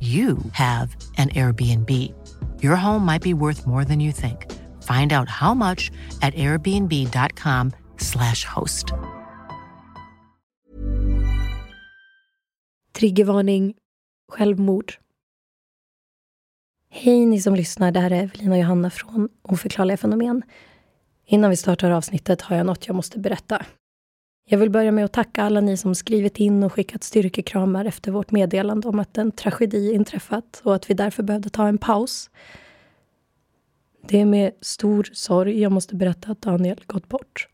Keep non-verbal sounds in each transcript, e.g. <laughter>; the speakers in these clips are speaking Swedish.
you have an Airbnb. Your home might be worth more than you think. Find out how much at airbnb.com/slash host. Triggervarning, självmord. Hej ni som lyssnar, det här är Evelina och Johanna från Oförklarliga fenomen. Innan vi startar avsnittet har jag något jag måste berätta. Jag vill börja med att tacka alla ni som skrivit in och skickat styrkekramar efter vårt meddelande om att en tragedi inträffat och att vi därför behövde ta en paus. Det är med stor sorg jag måste berätta att Daniel gått bort.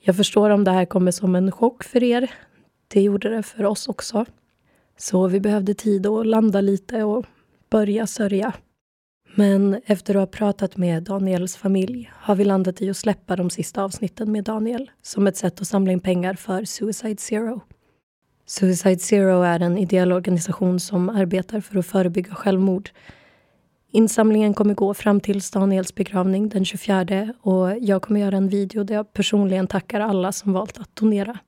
Jag förstår om det här kommer som en chock för er. Det gjorde det för oss också. Så vi behövde tid att landa lite och börja sörja. Men efter att ha pratat med Daniels familj har vi landat i att släppa de sista avsnitten med Daniel som ett sätt att samla in pengar för Suicide Zero. Suicide Zero är en ideell organisation som arbetar för att förebygga självmord. Insamlingen kommer gå fram till Daniels begravning den 24 och jag kommer göra en video där jag personligen tackar alla som valt att donera.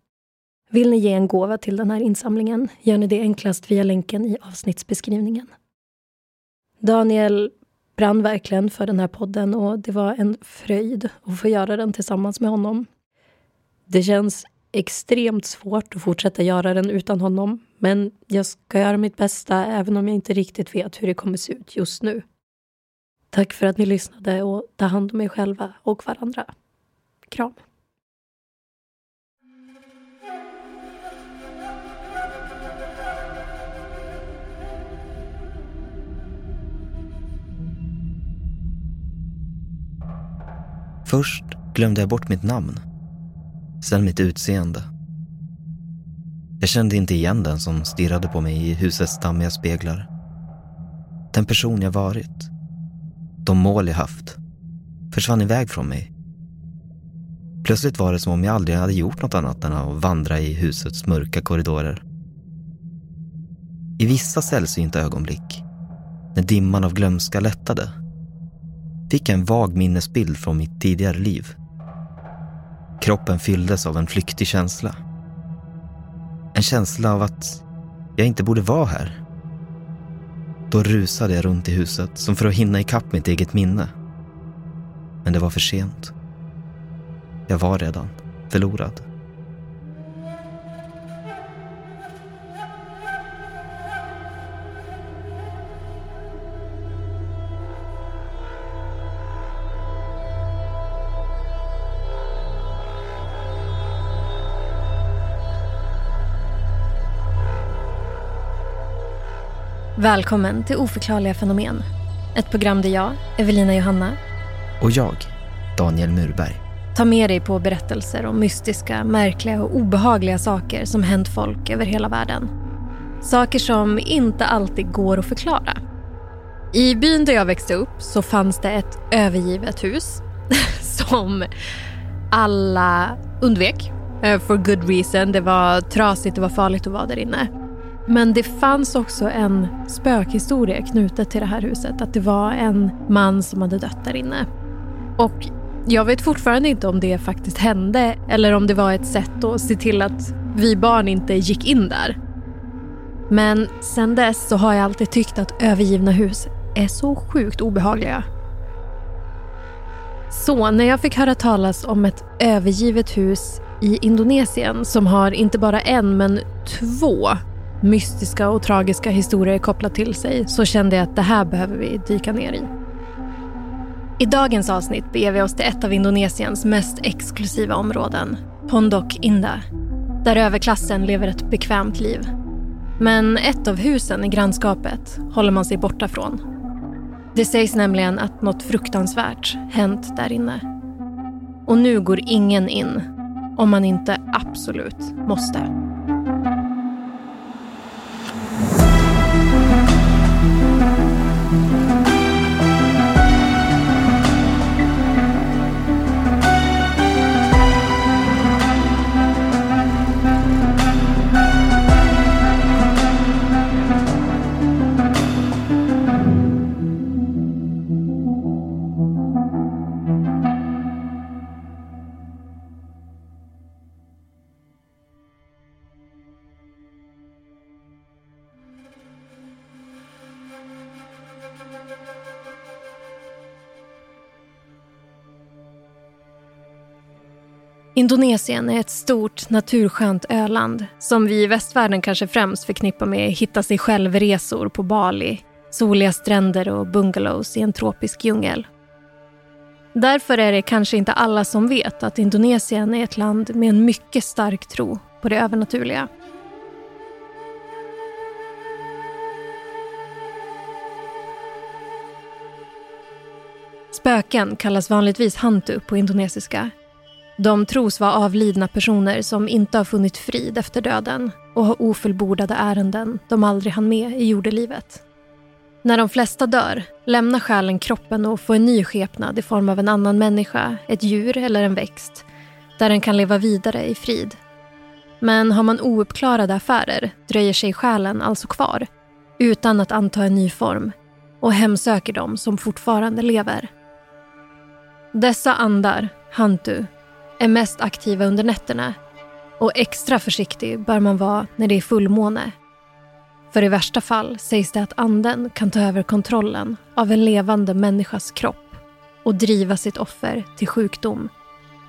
Vill ni ge en gåva till den här insamlingen gör ni det enklast via länken i avsnittsbeskrivningen. Daniel brann verkligen för den här podden och det var en fröjd att få göra den tillsammans med honom. Det känns extremt svårt att fortsätta göra den utan honom men jag ska göra mitt bästa även om jag inte riktigt vet hur det kommer se ut just nu. Tack för att ni lyssnade och ta hand om er själva och varandra. Kram. Först glömde jag bort mitt namn. Sen mitt utseende. Jag kände inte igen den som stirrade på mig i husets dammiga speglar. Den person jag varit. De mål jag haft. Försvann iväg från mig. Plötsligt var det som om jag aldrig hade gjort något annat än att vandra i husets mörka korridorer. I vissa sällsynta ögonblick, när dimman av glömska lättade, fick jag en vag minnesbild från mitt tidigare liv. Kroppen fylldes av en flyktig känsla. En känsla av att jag inte borde vara här. Då rusade jag runt i huset som för att hinna ikapp mitt eget minne. Men det var för sent. Jag var redan förlorad. Välkommen till Oförklarliga fenomen. Ett program där jag, Evelina Johanna, Och jag, Daniel Murberg. tar med dig på berättelser om mystiska, märkliga och obehagliga saker som hänt folk över hela världen. Saker som inte alltid går att förklara. I byn där jag växte upp så fanns det ett övergivet hus <laughs> som alla undvek. eh, For good reason. Det var trasigt, det var farligt att vara där inne. Men det fanns också en spökhistoria knutet till det här huset. Att det var en man som hade dött där inne. Och jag vet fortfarande inte om det faktiskt hände eller om det var ett sätt att se till att vi barn inte gick in där. Men sen dess så har jag alltid tyckt att övergivna hus är så sjukt obehagliga. Så när jag fick höra talas om ett övergivet hus i Indonesien som har inte bara en men två mystiska och tragiska historier kopplat till sig så kände jag att det här behöver vi dyka ner i. I dagens avsnitt beger vi oss till ett av Indonesiens mest exklusiva områden, Pondok Indah, där överklassen lever ett bekvämt liv. Men ett av husen i grannskapet håller man sig borta från. Det sägs nämligen att något fruktansvärt hänt där inne. Och nu går ingen in om man inte absolut måste. Indonesien är ett stort naturskönt öland som vi i västvärlden kanske främst förknippar med hitta sig själv-resor på Bali, soliga stränder och bungalows i en tropisk djungel. Därför är det kanske inte alla som vet att Indonesien är ett land med en mycket stark tro på det övernaturliga. Spöken kallas vanligtvis hantu på indonesiska de tros vara avlidna personer som inte har funnit frid efter döden och har ofullbordade ärenden de aldrig hann med i jordelivet. När de flesta dör lämnar själen kroppen och får en ny skepnad i form av en annan människa, ett djur eller en växt där den kan leva vidare i frid. Men har man ouppklarade affärer dröjer sig själen alltså kvar utan att anta en ny form och hemsöker dem som fortfarande lever. Dessa andar, hantu, är mest aktiva under nätterna och extra försiktig bör man vara när det är fullmåne. För i värsta fall sägs det att anden kan ta över kontrollen av en levande människas kropp och driva sitt offer till sjukdom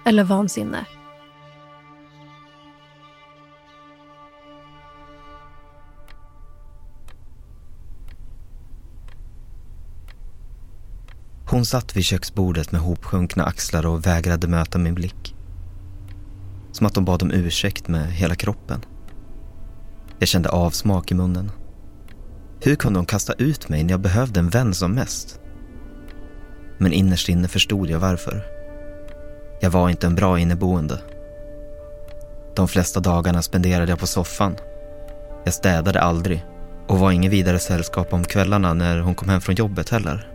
eller vansinne. Hon satt vid köksbordet med hopsjunkna axlar och vägrade möta min blick. Som att de bad om ursäkt med hela kroppen. Jag kände avsmak i munnen. Hur kunde hon kasta ut mig när jag behövde en vän som mest? Men innerst inne förstod jag varför. Jag var inte en bra inneboende. De flesta dagarna spenderade jag på soffan. Jag städade aldrig och var ingen vidare sällskap om kvällarna när hon kom hem från jobbet heller.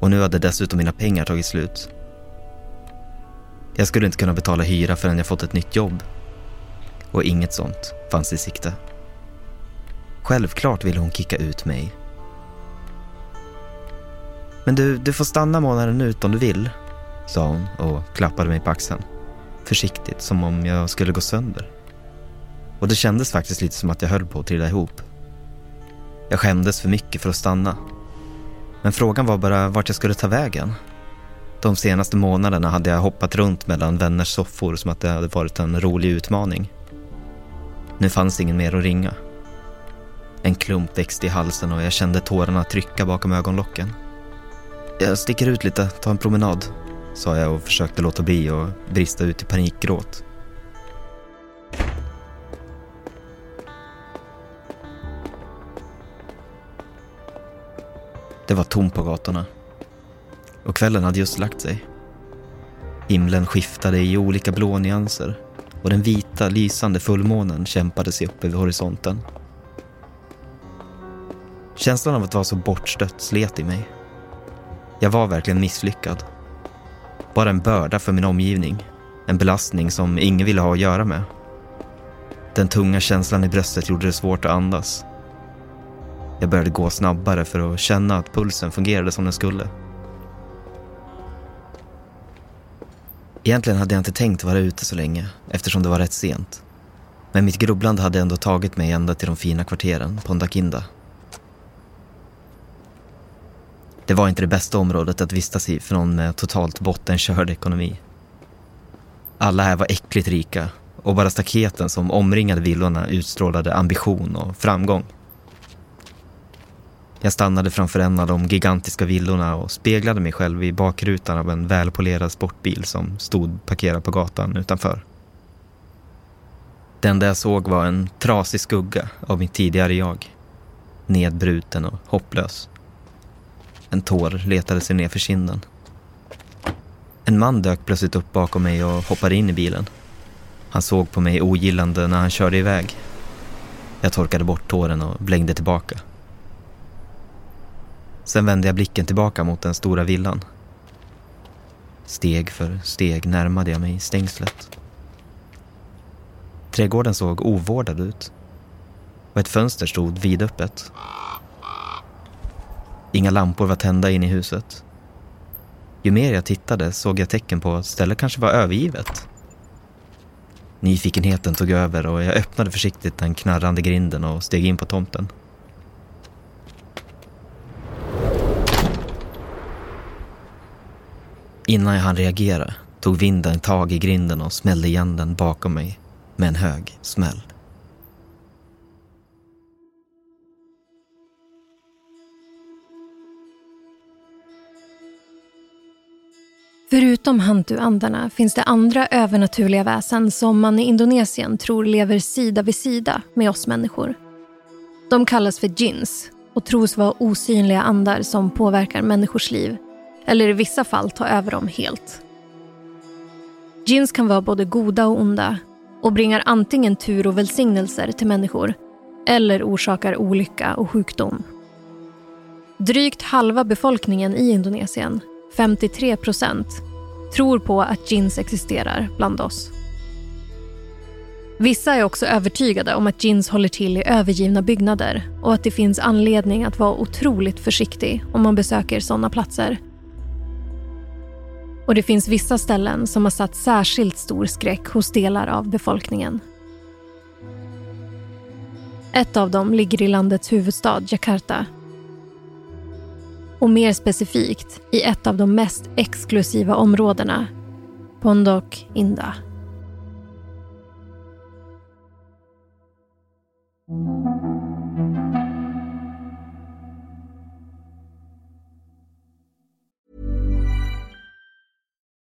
Och nu hade dessutom mina pengar tagit slut. Jag skulle inte kunna betala hyra förrän jag fått ett nytt jobb. Och inget sånt fanns i sikte. Självklart ville hon kicka ut mig. Men du, du får stanna månaden ut om du vill, sa hon och klappade mig på axeln. Försiktigt, som om jag skulle gå sönder. Och det kändes faktiskt lite som att jag höll på att trilla ihop. Jag skämdes för mycket för att stanna. Men frågan var bara vart jag skulle ta vägen. De senaste månaderna hade jag hoppat runt mellan vänners soffor som att det hade varit en rolig utmaning. Nu fanns ingen mer att ringa. En klump växte i halsen och jag kände tårarna trycka bakom ögonlocken. Jag sticker ut lite, tar en promenad, sa jag och försökte låta bli och brista ut i panikgråt. Det var tomt på gatorna och kvällen hade just lagt sig. Himlen skiftade i olika blå nyanser och den vita, lysande fullmånen kämpade sig upp över horisonten. Känslan av att vara så bortstött slet i mig. Jag var verkligen misslyckad. Bara en börda för min omgivning. En belastning som ingen ville ha att göra med. Den tunga känslan i bröstet gjorde det svårt att andas. Jag började gå snabbare för att känna att pulsen fungerade som den skulle. Egentligen hade jag inte tänkt vara ute så länge eftersom det var rätt sent. Men mitt grubblande hade ändå tagit mig ända till de fina kvarteren på Ndakinda. Det var inte det bästa området att vistas i för någon med totalt bottenkörd ekonomi. Alla här var äckligt rika och bara staketen som omringade villorna utstrålade ambition och framgång. Jag stannade framför en av de gigantiska villorna och speglade mig själv i bakrutan av en välpolerad sportbil som stod parkerad på gatan utanför. Det enda jag såg var en trasig skugga av mitt tidigare jag. Nedbruten och hopplös. En tår letade sig ner för kinden. En man dök plötsligt upp bakom mig och hoppade in i bilen. Han såg på mig ogillande när han körde iväg. Jag torkade bort tåren och blängde tillbaka. Sen vände jag blicken tillbaka mot den stora villan. Steg för steg närmade jag mig stängslet. Trädgården såg ovårdad ut och ett fönster stod vidöppet. Inga lampor var tända in i huset. Ju mer jag tittade såg jag tecken på att stället kanske var övergivet. Nyfikenheten tog över och jag öppnade försiktigt den knarrande grinden och steg in på tomten. Innan jag hann reagera tog vinden tag i grinden och smällde igen den bakom mig med en hög smäll. Förutom hantuandarna finns det andra övernaturliga väsen som man i Indonesien tror lever sida vid sida med oss människor. De kallas för djinns och tros vara osynliga andar som påverkar människors liv eller i vissa fall ta över dem helt. Djinns kan vara både goda och onda och bringar antingen tur och välsignelser till människor eller orsakar olycka och sjukdom. Drygt halva befolkningen i Indonesien, 53 procent, tror på att djinns existerar bland oss. Vissa är också övertygade om att djinns håller till i övergivna byggnader och att det finns anledning att vara otroligt försiktig om man besöker sådana platser. Och det finns vissa ställen som har satt särskilt stor skräck hos delar av befolkningen. Ett av dem ligger i landets huvudstad Jakarta. Och mer specifikt i ett av de mest exklusiva områdena, Pondok Indah.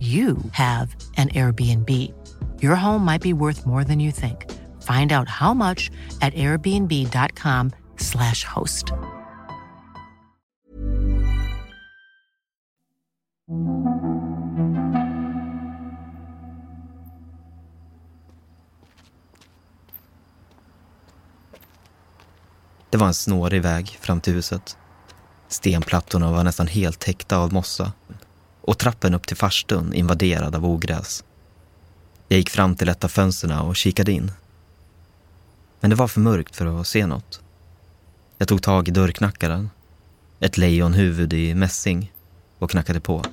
you have an Airbnb. Your home might be worth more than you think. Find out how much at airbnb.com slash host. Det var en snårig väg fram till huset. Stenplattorna var nästan helt täckta av mossa och trappen upp till farstun invaderad av ogräs. Jag gick fram till ett av fönstren och kikade in. Men det var för mörkt för att se något. Jag tog tag i dörrknackaren, ett lejonhuvud i mässing och knackade på.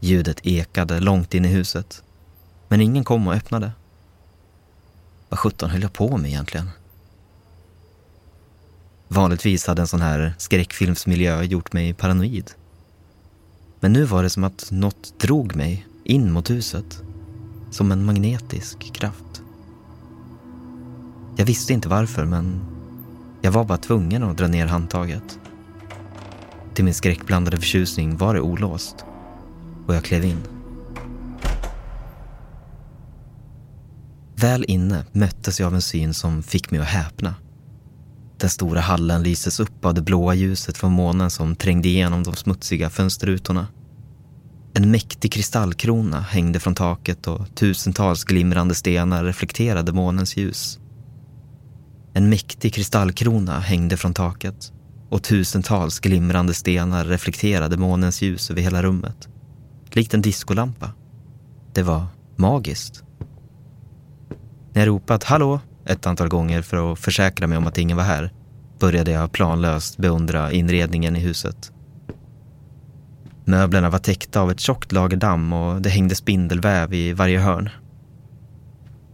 Ljudet ekade långt in i huset. Men ingen kom och öppnade. Vad sjutton höll jag på med egentligen? Vanligtvis hade en sån här skräckfilmsmiljö gjort mig paranoid. Men nu var det som att något drog mig in mot huset. Som en magnetisk kraft. Jag visste inte varför, men jag var bara tvungen att dra ner handtaget. Till min skräckblandade förtjusning var det olåst och jag klev in. Väl inne möttes jag av en syn som fick mig att häpna. Den stora hallen lyses upp av det blåa ljuset från månen som trängde igenom de smutsiga fönsterrutorna. En mäktig kristallkrona hängde från taket och tusentals glimrande stenar reflekterade månens ljus. En mäktig kristallkrona hängde från taket och tusentals glimrande stenar reflekterade månens ljus över hela rummet. Likt en diskolampa. Det var magiskt. När jag ropat hallå ett antal gånger för att försäkra mig om att ingen var här började jag planlöst beundra inredningen i huset. Möblerna var täckta av ett tjockt lager damm och det hängde spindelväv i varje hörn.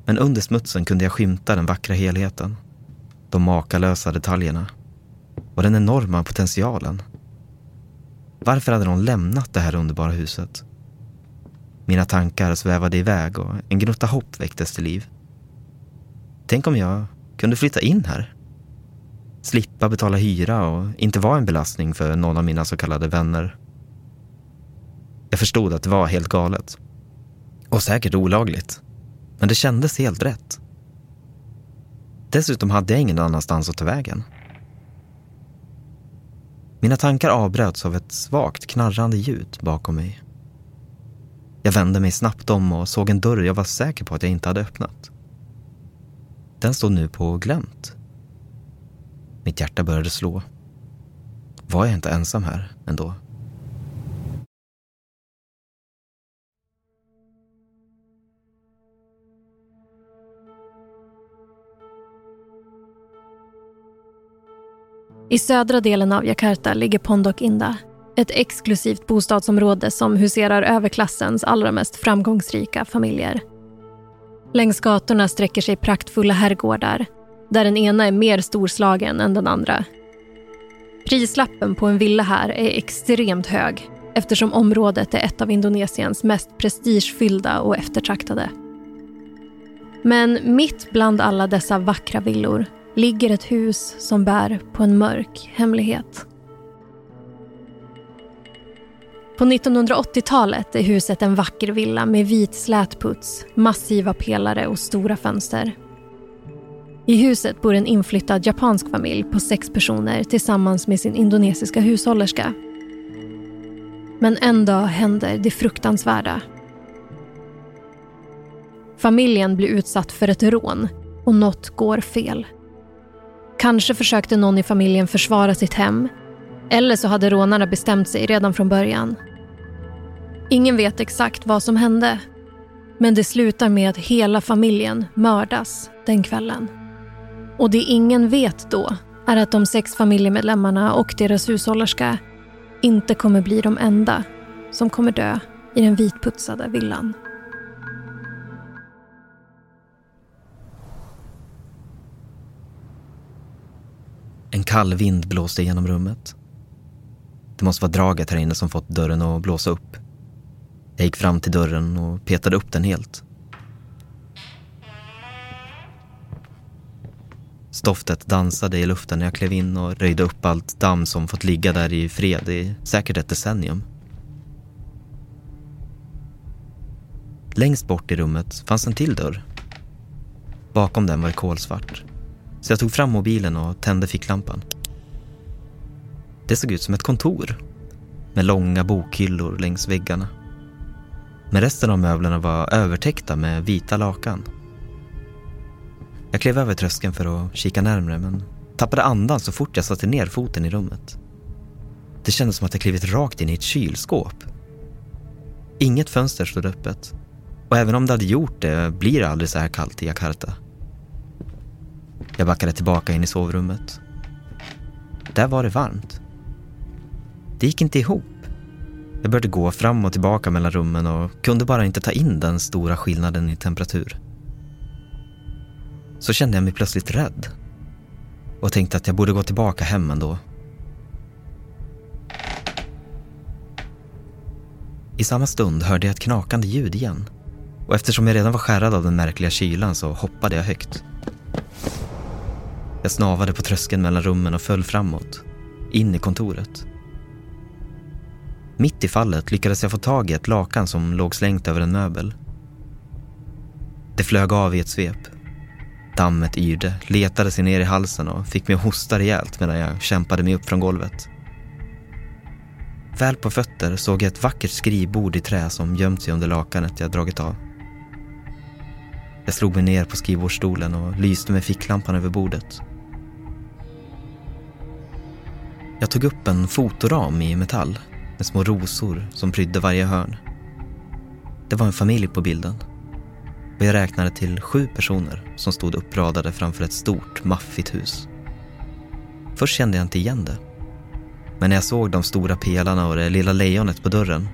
Men under smutsen kunde jag skymta den vackra helheten. De makalösa detaljerna. Och den enorma potentialen. Varför hade de lämnat det här underbara huset? Mina tankar svävade iväg och en gnutta hopp väcktes till liv. Tänk om jag kunde flytta in här? Slippa betala hyra och inte vara en belastning för någon av mina så kallade vänner. Jag förstod att det var helt galet. Och säkert olagligt. Men det kändes helt rätt. Dessutom hade jag ingen annanstans att ta vägen. Mina tankar avbröts av ett svagt knarrande ljud bakom mig. Jag vände mig snabbt om och såg en dörr jag var säker på att jag inte hade öppnat. Den stod nu på glänt. Mitt hjärta började slå. Var jag inte ensam här ändå? I södra delen av Jakarta ligger Pondok Indah. Ett exklusivt bostadsområde som huserar överklassens allra mest framgångsrika familjer. Längs gatorna sträcker sig praktfulla herrgårdar där den ena är mer storslagen än den andra. Prislappen på en villa här är extremt hög eftersom området är ett av Indonesiens mest prestigefyllda och eftertraktade. Men mitt bland alla dessa vackra villor ligger ett hus som bär på en mörk hemlighet. På 1980-talet är huset en vacker villa med vit slätputs, massiva pelare och stora fönster. I huset bor en inflyttad japansk familj på sex personer tillsammans med sin indonesiska hushållerska. Men en dag händer det fruktansvärda. Familjen blir utsatt för ett rån och något går fel. Kanske försökte någon i familjen försvara sitt hem eller så hade rånarna bestämt sig redan från början. Ingen vet exakt vad som hände men det slutar med att hela familjen mördas den kvällen. Och det ingen vet då är att de sex familjemedlemmarna och deras hushållerska inte kommer bli de enda som kommer dö i den vitputsade villan. En kall vind blåste genom rummet. Det måste vara draget här inne som fått dörren att blåsa upp. Jag gick fram till dörren och petade upp den helt. Stoftet dansade i luften när jag klev in och röjde upp allt damm som fått ligga där i fred i säkert ett decennium. Längst bort i rummet fanns en till dörr. Bakom den var det kolsvart. Så jag tog fram mobilen och tände ficklampan. Det såg ut som ett kontor med långa bokhyllor längs väggarna. Men resten av möblerna var övertäckta med vita lakan. Jag klev över tröskeln för att kika närmre men tappade andan så fort jag satte ner foten i rummet. Det kändes som att jag klivit rakt in i ett kylskåp. Inget fönster stod öppet. Och även om det hade gjort det blir det aldrig så här kallt i Jakarta. Jag backade tillbaka in i sovrummet. Där var det varmt. Det gick inte ihop. Jag började gå fram och tillbaka mellan rummen och kunde bara inte ta in den stora skillnaden i temperatur. Så kände jag mig plötsligt rädd och tänkte att jag borde gå tillbaka hem ändå. I samma stund hörde jag ett knakande ljud igen och eftersom jag redan var skärrad av den märkliga kylan så hoppade jag högt. Jag snavade på tröskeln mellan rummen och föll framåt, in i kontoret. Mitt i fallet lyckades jag få tag i ett lakan som låg slängt över en möbel. Det flög av i ett svep. Dammet yrde, letade sig ner i halsen och fick mig att hosta rejält medan jag kämpade mig upp från golvet. Väl på fötter såg jag ett vackert skrivbord i trä som gömt sig under lakanet jag dragit av. Jag slog mig ner på skrivbordsstolen och lyste med ficklampan över bordet. Jag tog upp en fotoram i metall med små rosor som prydde varje hörn. Det var en familj på bilden. Och jag räknade till sju personer som stod uppradade framför ett stort, maffigt hus. Först kände jag inte igen det. Men när jag såg de stora pelarna och det lilla lejonet på dörren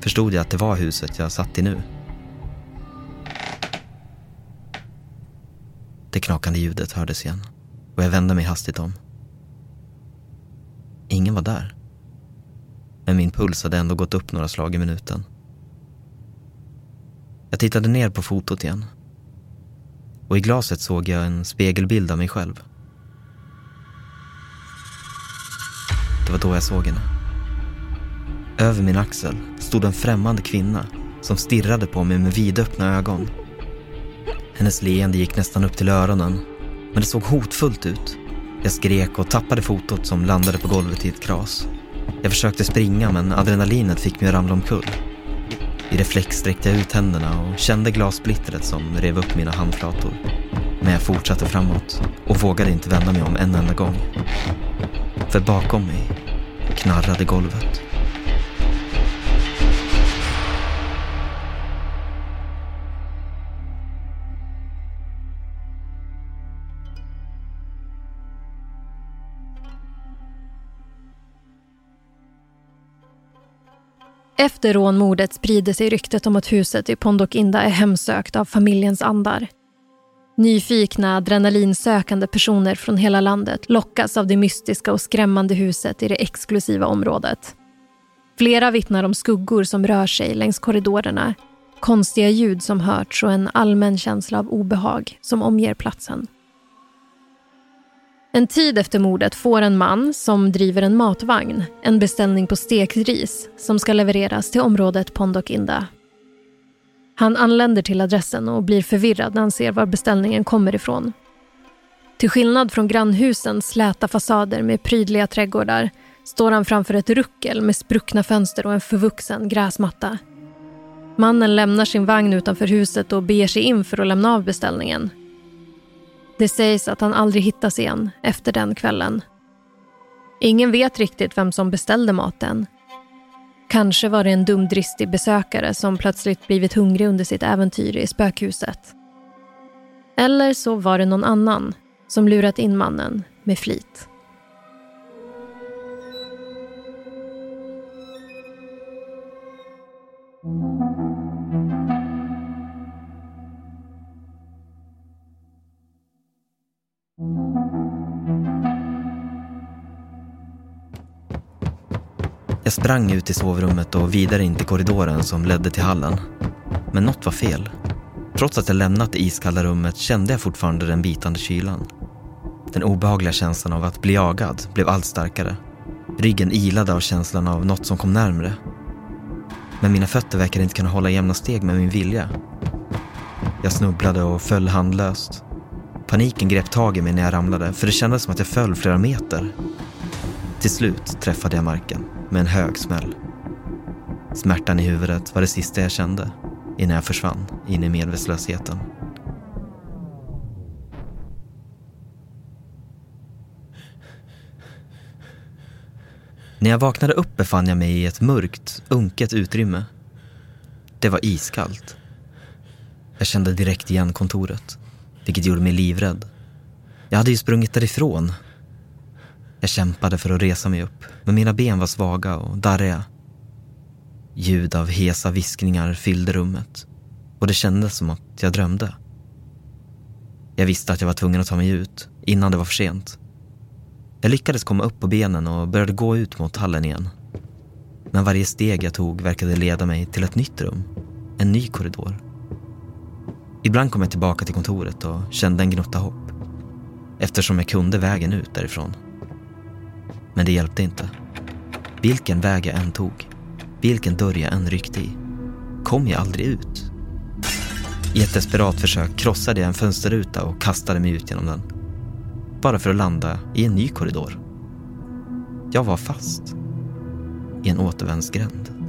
förstod jag att det var huset jag satt i nu. Det knakande ljudet hördes igen och jag vände mig hastigt om. Ingen var där. Men min puls hade ändå gått upp några slag i minuten. Jag tittade ner på fotot igen. Och i glaset såg jag en spegelbild av mig själv. Det var då jag såg henne. Över min axel stod en främmande kvinna som stirrade på mig med vidöppna ögon. Hennes leende gick nästan upp till öronen, men det såg hotfullt ut. Jag skrek och tappade fotot som landade på golvet i ett kras. Jag försökte springa men adrenalinet fick mig att ramla omkull. I reflex sträckte jag ut händerna och kände glassplittret som rev upp mina handflator. Men jag fortsatte framåt och vågade inte vända mig om en enda gång. För bakom mig knarrade golvet. Efter rånmordet sprider sig ryktet om att huset i Pondokinda är hemsökt av familjens andar. Nyfikna, adrenalinsökande personer från hela landet lockas av det mystiska och skrämmande huset i det exklusiva området. Flera vittnar om skuggor som rör sig längs korridorerna, konstiga ljud som hörts och en allmän känsla av obehag som omger platsen. En tid efter mordet får en man som driver en matvagn en beställning på stekt ris som ska levereras till området Pondokinda. Han anländer till adressen och blir förvirrad när han ser var beställningen kommer ifrån. Till skillnad från grannhusens släta fasader med prydliga trädgårdar står han framför ett ruckel med spruckna fönster och en förvuxen gräsmatta. Mannen lämnar sin vagn utanför huset och beger sig in för att lämna av beställningen det sägs att han aldrig hittas igen efter den kvällen. Ingen vet riktigt vem som beställde maten. Kanske var det en dumdristig besökare som plötsligt blivit hungrig under sitt äventyr i spökhuset. Eller så var det någon annan som lurat in mannen med flit. Jag sprang ut i sovrummet och vidare in till korridoren som ledde till hallen. Men något var fel. Trots att jag lämnat det iskalla rummet kände jag fortfarande den bitande kylan. Den obehagliga känslan av att bli jagad blev allt starkare. Ryggen ilade av känslan av något som kom närmre. Men mina fötter verkade inte kunna hålla jämna steg med min vilja. Jag snubblade och föll handlöst. Paniken grep tag i mig när jag ramlade för det kändes som att jag föll flera meter. Till slut träffade jag marken med en hög smäll. Smärtan i huvudet var det sista jag kände innan jag försvann in i medvetslösheten. När jag vaknade upp befann jag mig i ett mörkt, unket utrymme. Det var iskallt. Jag kände direkt igen kontoret, vilket gjorde mig livrädd. Jag hade ju sprungit därifrån jag kämpade för att resa mig upp, men mina ben var svaga och darriga. Ljud av hesa viskningar fyllde rummet och det kändes som att jag drömde. Jag visste att jag var tvungen att ta mig ut innan det var för sent. Jag lyckades komma upp på benen och började gå ut mot hallen igen. Men varje steg jag tog verkade leda mig till ett nytt rum. En ny korridor. Ibland kom jag tillbaka till kontoret och kände en gnutta hopp. Eftersom jag kunde vägen ut därifrån. Men det hjälpte inte. Vilken väg jag än tog, vilken dörr jag än ryckte i, kom jag aldrig ut. I ett desperat försök krossade jag en fönsterruta och kastade mig ut genom den. Bara för att landa i en ny korridor. Jag var fast. I en återvändsgränd.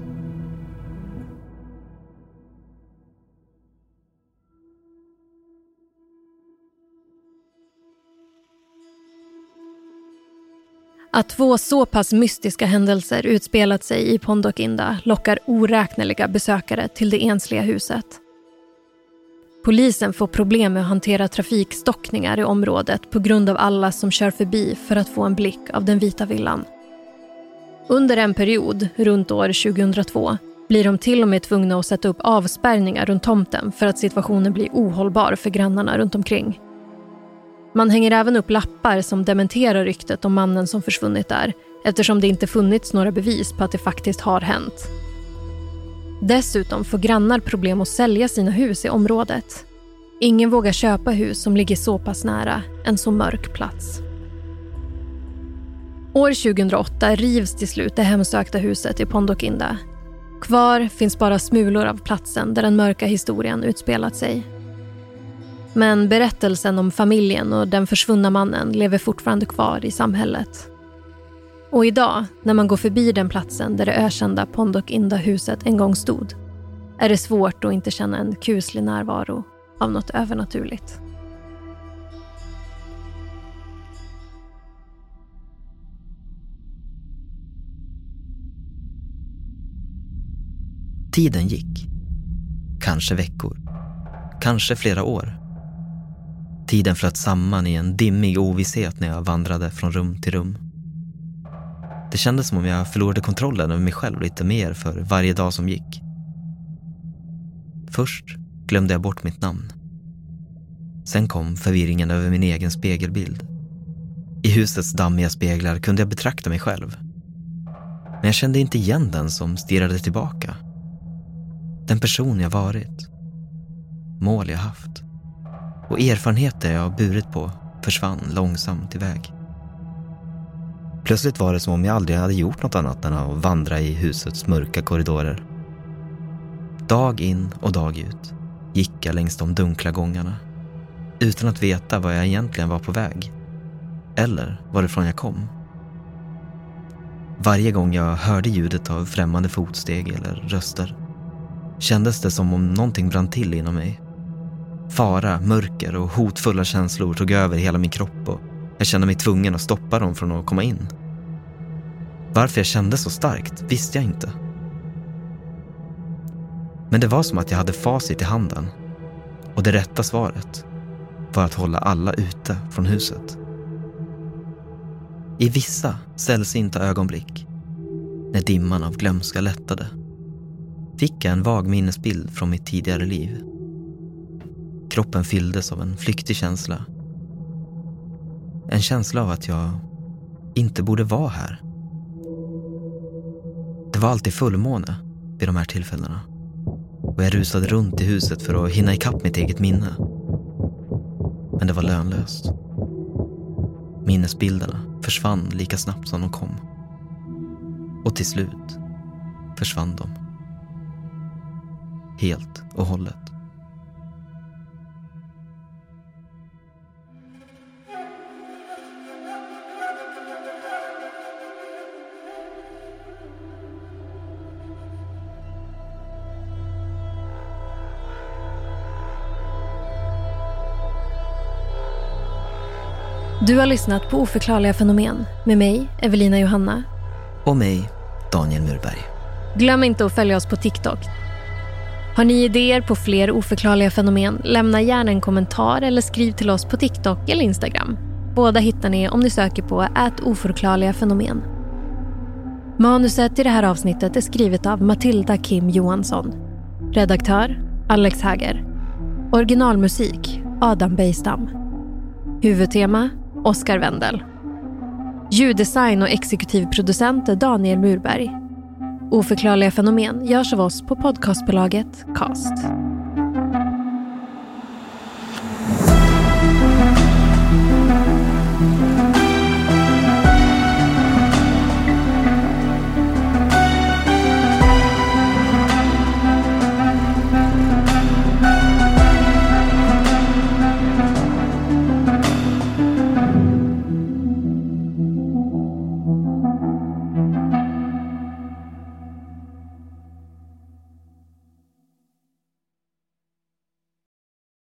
Att två så pass mystiska händelser utspelat sig i Pondokinda lockar oräkneliga besökare till det ensliga huset. Polisen får problem med att hantera trafikstockningar i området på grund av alla som kör förbi för att få en blick av den vita villan. Under en period, runt år 2002, blir de till och med tvungna att sätta upp avspärrningar runt tomten för att situationen blir ohållbar för grannarna runt omkring. Man hänger även upp lappar som dementerar ryktet om mannen som försvunnit där eftersom det inte funnits några bevis på att det faktiskt har hänt. Dessutom får grannar problem att sälja sina hus i området. Ingen vågar köpa hus som ligger så pass nära en så mörk plats. År 2008 rivs till slut det hemsökta huset i Pondokinda. Kvar finns bara smulor av platsen där den mörka historien utspelat sig. Men berättelsen om familjen och den försvunna mannen lever fortfarande kvar i samhället. Och idag, när man går förbi den platsen där det ökända Pondok-Inda-huset en gång stod, är det svårt att inte känna en kuslig närvaro av något övernaturligt. Tiden gick. Kanske veckor. Kanske flera år. Tiden flöt samman i en dimmig ovisshet när jag vandrade från rum till rum. Det kändes som om jag förlorade kontrollen över mig själv lite mer för varje dag som gick. Först glömde jag bort mitt namn. Sen kom förvirringen över min egen spegelbild. I husets dammiga speglar kunde jag betrakta mig själv. Men jag kände inte igen den som stirrade tillbaka. Den person jag varit. Mål jag haft. Och erfarenheter jag burit på försvann långsamt iväg. Plötsligt var det som om jag aldrig hade gjort något annat än att vandra i husets mörka korridorer. Dag in och dag ut gick jag längs de dunkla gångarna utan att veta var jag egentligen var på väg eller varifrån jag kom. Varje gång jag hörde ljudet av främmande fotsteg eller röster kändes det som om någonting brann till inom mig. Fara, mörker och hotfulla känslor tog över hela min kropp och jag kände mig tvungen att stoppa dem från att komma in. Varför jag kände så starkt visste jag inte. Men det var som att jag hade facit i handen och det rätta svaret var att hålla alla ute från huset. I vissa sällsynta ögonblick, när dimman av glömska lättade, fick jag en vag minnesbild från mitt tidigare liv. Kroppen fylldes av en flyktig känsla. En känsla av att jag inte borde vara här. Det var alltid fullmåne vid de här tillfällena. Och jag rusade runt i huset för att hinna ikapp mitt eget minne. Men det var lönlöst. Minnesbilderna försvann lika snabbt som de kom. Och till slut försvann de. Helt och hållet. Du har lyssnat på Oförklarliga fenomen med mig, Evelina Johanna. Och mig, Daniel Murberg. Glöm inte att följa oss på TikTok. Har ni idéer på fler oförklarliga fenomen? Lämna gärna en kommentar eller skriv till oss på TikTok eller Instagram. Båda hittar ni om ni söker på ät oförklarliga fenomen. Manuset i det här avsnittet är skrivet av Matilda Kim Johansson. Redaktör Alex Hager. Originalmusik Adam Bejstam. Huvudtema Oskar Wendel. Ljuddesign och exekutiv producent är Daniel Murberg. Oförklarliga fenomen görs av oss på podcastbolaget Cast.